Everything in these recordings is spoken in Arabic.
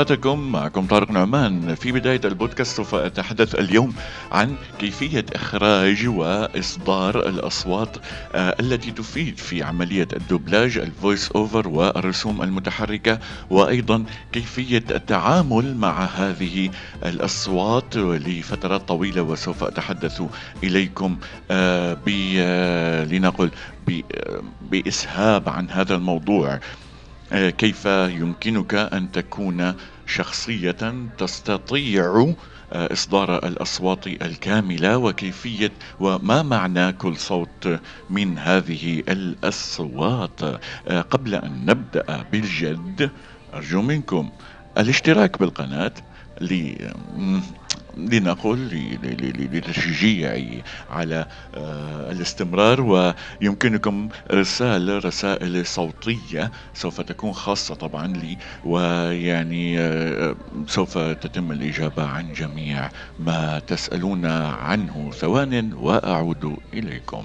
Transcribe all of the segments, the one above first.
أوقاتكم معكم طارق نعمان في بداية البودكاست سوف أتحدث اليوم عن كيفية إخراج وإصدار الأصوات آه، التي تفيد في عملية الدوبلاج ال voice over والرسوم المتحركة وأيضا كيفية التعامل مع هذه الأصوات لفترات طويلة وسوف أتحدث إليكم آه، آه، لنقل بإسهاب عن هذا الموضوع كيف يمكنك أن تكون شخصية تستطيع آه، إصدار الأصوات الكاملة وكيفية وما معنى كل صوت من هذه الأصوات. آه، قبل أن نبدأ بالجد أرجو منكم الاشتراك بالقناة لنقل لتشجيعي على آه، الاستمرار ويمكنكم إرسال رسائل صوتية سوف تكون خاصة طبعا لي ويعني آه، سوف تتم الإجابة عن جميع ما تسألون عنه. ثوان وأعود إليكم.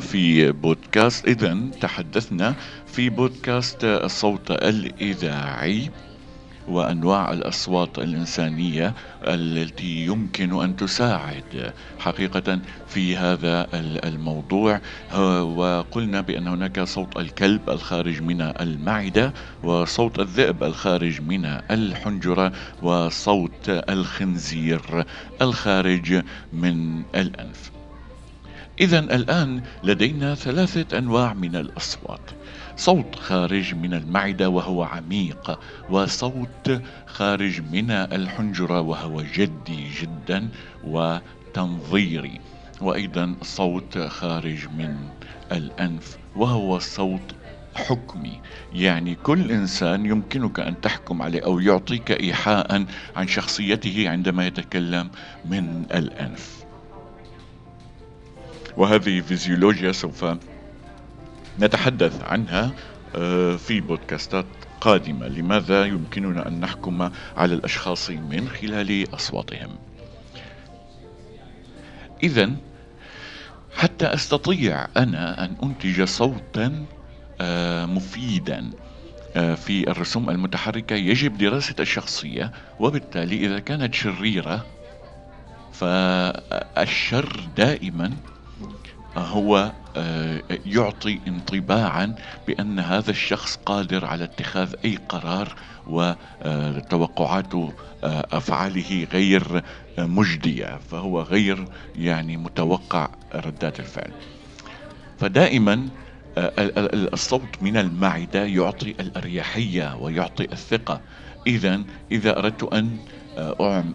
في بودكاست إذا تحدثنا في بودكاست الصوت الإذاعي وأنواع الأصوات الإنسانية التي يمكن أن تساعد حقيقة في هذا الموضوع. وقلنا بأن هناك صوت الكلب الخارج من المعدة وصوت الذئب الخارج من الحنجرة وصوت الخنزير الخارج من الأنف. إذا الآن لدينا ثلاثة أنواع من الأصوات. صوت خارج من المعدة وهو عميق وصوت خارج من الحنجرة وهو جدي جدا وتنظيري. وأيضا صوت خارج من الأنف وهو صوت حكمي. يعني كل إنسان يمكنك أن تحكم عليه أو يعطيك إيحاء عن شخصيته عندما يتكلم من الأنف. وهذه فيزيولوجيا سوف نتحدث عنها آه، في بودكاستات قادمة. لماذا يمكننا أن نحكم على الأشخاص من خلال أصواتهم؟ إذا حتى أستطيع أنا أن أنتج صوتا آه، مفيدا آه، في الرسوم المتحركة يجب دراسة الشخصية. وبالتالي إذا كانت شريرة فالشر دائما هو آه، يعطي انطباعا بأن هذا الشخص قادر على اتخاذ أي قرار وتوقعات آه، أفعاله غير مجدية فهو غير يعني متوقع ردات الفعل. فدائما آه، الصوت من المعدة يعطي الأريحية ويعطي الثقة. إذا إذا أردت أن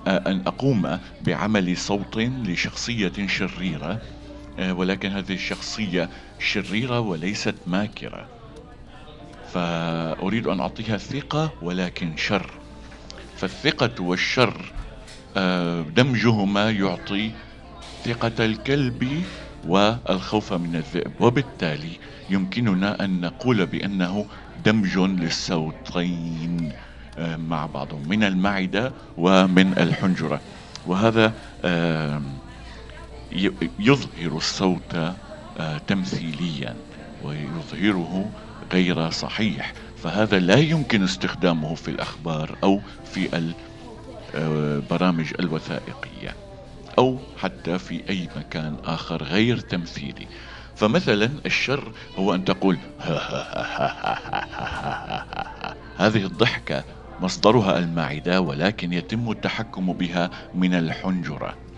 أن أقوم بعمل صوت لشخصية شريرة آه، ولكن هذه الشخصية شريرة وليست ماكرة. فأريد أن أعطيها ثقة ولكن شر. فالثقة والشر آه، دمجهما يعطي ثقة الكلب والخوف من الذئب. وبالتالي يمكننا أن نقول بأنه دمج للصوتين آه، مع بعضهم من المعدة ومن الحنجرة. وهذا يظهر الصوت آه، تمثيليا ويظهره غير صحيح. فهذا لا يمكن استخدامه في الأخبار أو في البرامج آه، الوثائقية أو حتى في أي مكان آخر غير تمثيلي. فمثلا الشر هو أن تقول هذه الضحكة مصدرها المعدة ولكن يتم التحكم بها من الحنجرة.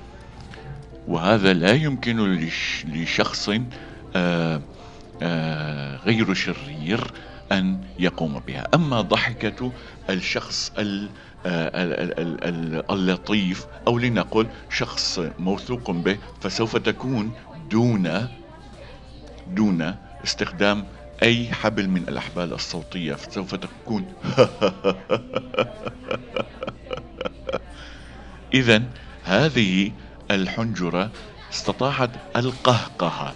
وهذا لا يمكن لشخص آه، آه، غير شرير أن يقوم بها. أما ضحكة الشخص آه، اللطيف أو لنقل شخص موثوق به فسوف تكون دون دون استخدام أي حبل من الأحبال الصوتية. فسوف تكون إذا هذه الحنجرة استطاعت القهقهة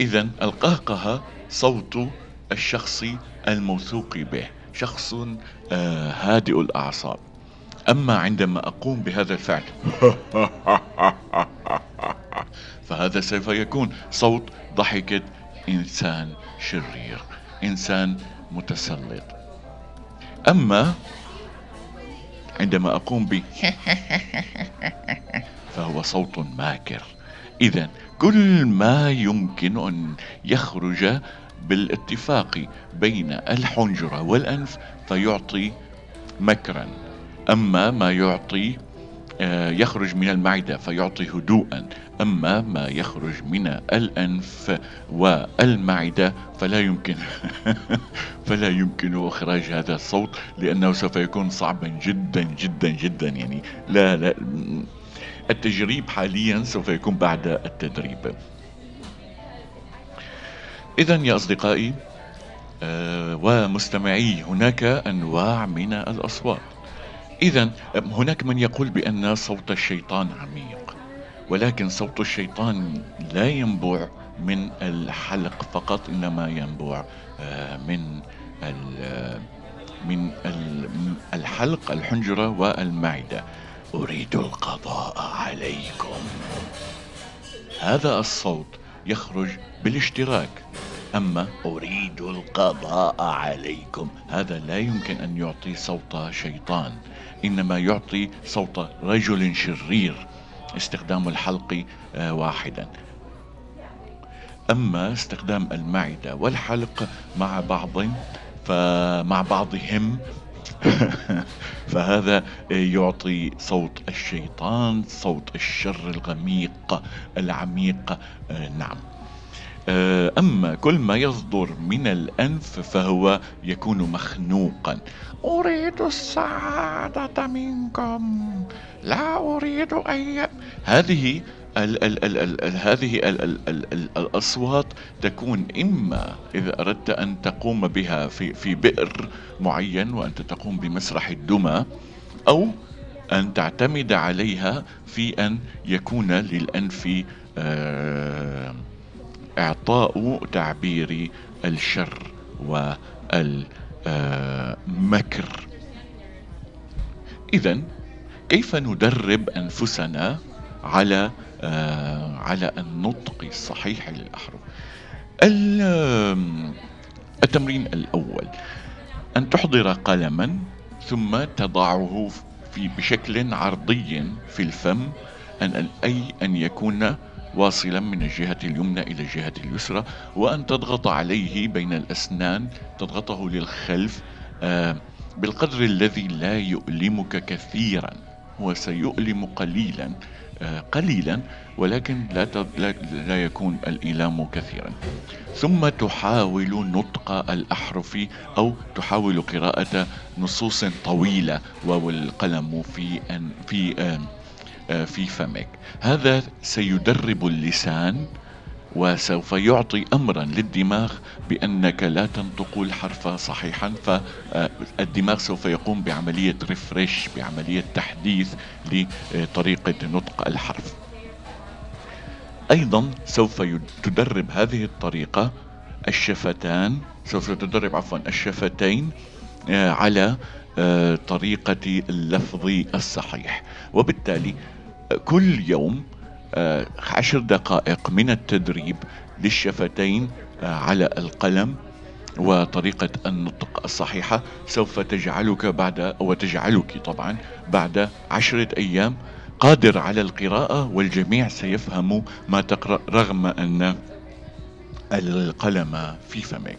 إذا القهقهة صوت الشخص الموثوق به شخص آه، هادئ الأعصاب. أما عندما أقوم بهذا الفعل فهذا سوف يكون صوت ضحكة إنسان شرير إنسان متسلط. أما عندما أقوم ب فهو صوت ماكر. إذا كل ما يمكن أن يخرج بالاتفاق بين الحنجرة والأنف فيعطي مكرا. أما ما يعطي آه، يخرج من المعدة فيعطي هدوءا. أما ما يخرج من الأنف والمعدة فلا يمكن فلا يمكن إخراج هذا الصوت لأنه سوف يكون صعبا جدا جدا جدا يعني لا لا التجريب حاليا سوف يكون بعد التدريب. إذا يا أصدقائي آه، ومستمعي هناك أنواع من الأصوات. إذا هناك من يقول بأن صوت الشيطان عميق ولكن صوت الشيطان لا ينبع من الحلق فقط إنما ينبع آه، من من الحلق الحنجرة والمعدة. أريد القضاء عليكم. هذا الصوت يخرج بالاشتراك. أما أريد القضاء عليكم. هذا لا يمكن أن يعطي صوت شيطان إنما يعطي صوت رجل شرير. استخدام الحلق آه، واحدا. أما استخدام المعدة والحلق مع بعض فمع بعضهم فهذا يعطي صوت الشيطان صوت الشر الغميق العميق. آه، نعم. آه، أما كل ما يصدر من الأنف فهو يكون مخنوقا. أريد السعادة منكم لا أريد أي هذه ال ال ال ال ال هذه ال ال ال ال الأصوات تكون إما إذا أردت أن تقوم بها في, في بئر معين وأنت تقوم بمسرح الدمى أو أن تعتمد عليها في أن يكون للأنف آه إعطاء تعبير الشر والمكر. إذا كيف ندرب أنفسنا على على النطق الصحيح للأحرف التمرين الأول أن تحضر قلما ثم تضعه في بشكل عرضي في الفم أن أي أن يكون واصلا من الجهة اليمنى إلى الجهة اليسرى وأن تضغط عليه بين الأسنان تضغطه للخلف آه بالقدر الذي لا يؤلمك كثيرا. هو سيؤلم قليلا آه قليلا ولكن لا, لا, يكون الإيلام كثيرا. ثم تحاول نطق الأحرف أو تحاول قراءة نصوص طويلة والقلم في في آه، في فمك. هذا سيدرب اللسان وسوف يعطي امرا للدماغ بأنك لا تنطق الحرف صحيحا فالدماغ سوف يقوم بعملية ريفريش بعملية تحديث لطريقة نطق الحرف. أيضا سوف تدرب هذه الطريقة الشفتان سوف تدرب عفوا الشفتين آه، على آه، طريقة اللفظ الصحيح. وبالتالي آه، كل يوم آه، عشر دقائق من التدريب للشفتين على القلم وطريقة النطق الصحيحة. سوف تجعلك بعد وتجعلك طبعا بعد عشرة أيام قادر على القراءة والجميع سيفهم ما تقرأ رغم أن القلم في فمك.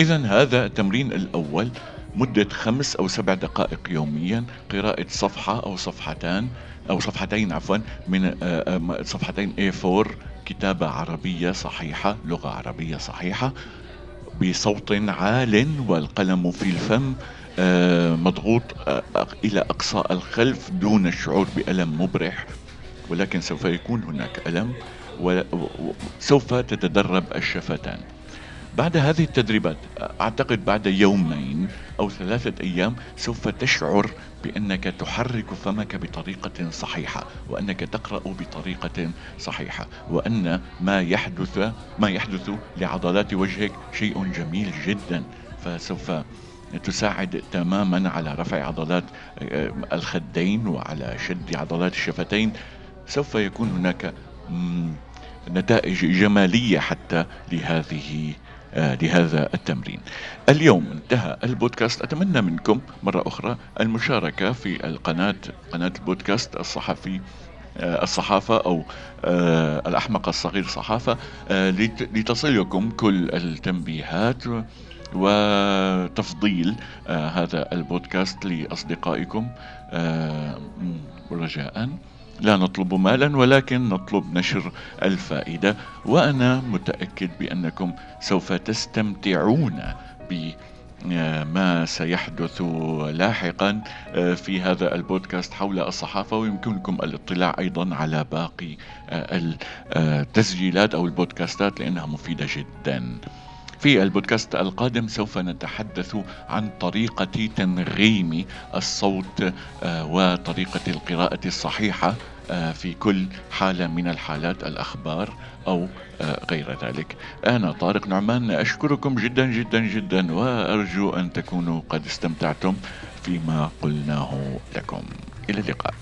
إذا هذا التمرين الأول مدة خمس أو سبع دقائق يوميا قراءة صفحة أو صفحتان. أو صفحتين عفوا من آه، آه، صفحتين A4 كتابة عربية صحيحة لغة عربية صحيحة بصوت عال والقلم في الفم آه، مضغوط إلى أقصى الخلف دون الشعور بألم مبرح ولكن سوف يكون هناك ألم وسوف تتدرب الشفتان. بعد هذه التدريبات أعتقد بعد يومين أو ثلاثة أيام سوف تشعر بأنك تحرك فمك بطريقة صحيحة وأنك تقرأ بطريقة صحيحة وأن ما يحدث ما يحدث لعضلات وجهك شيء جميل جدا فسوف تساعد تماما على رفع عضلات آه، الخدين وعلى شد عضلات الشفتين. سوف يكون هناك نتائج جمالية حتى لهذه لهذا التمرين. اليوم انتهى البودكاست. أتمنى منكم مرة أخرى المشاركة في القناة قناة البودكاست الصحفي آه، الصحافة أو آه، الأحمق الصغير صحافة لتصلكم كل التنبيهات وتفضيل هذا البودكاست لأصدقائكم رجاءً. لا نطلب مالا ولكن نطلب نشر الفائدة وأنا متأكد بأنكم سوف تستمتعون بما سيحدث لاحقا في هذا البودكاست حول الصحافة ويمكنكم الاطلاع أيضا على باقي التسجيلات أو البودكاستات لأنها مفيدة جدا. في البودكاست القادم سوف نتحدث عن طريقة تنغيم الصوت آه، وطريقة القراءة الصحيحة آه، في كل حالة من الحالات الأخبار أو آه، غير ذلك. أنا طارق نعمان أشكركم جدا جدا جدا وأرجو أن تكونوا قد استمتعتم فيما قلناه لكم. إلى اللقاء.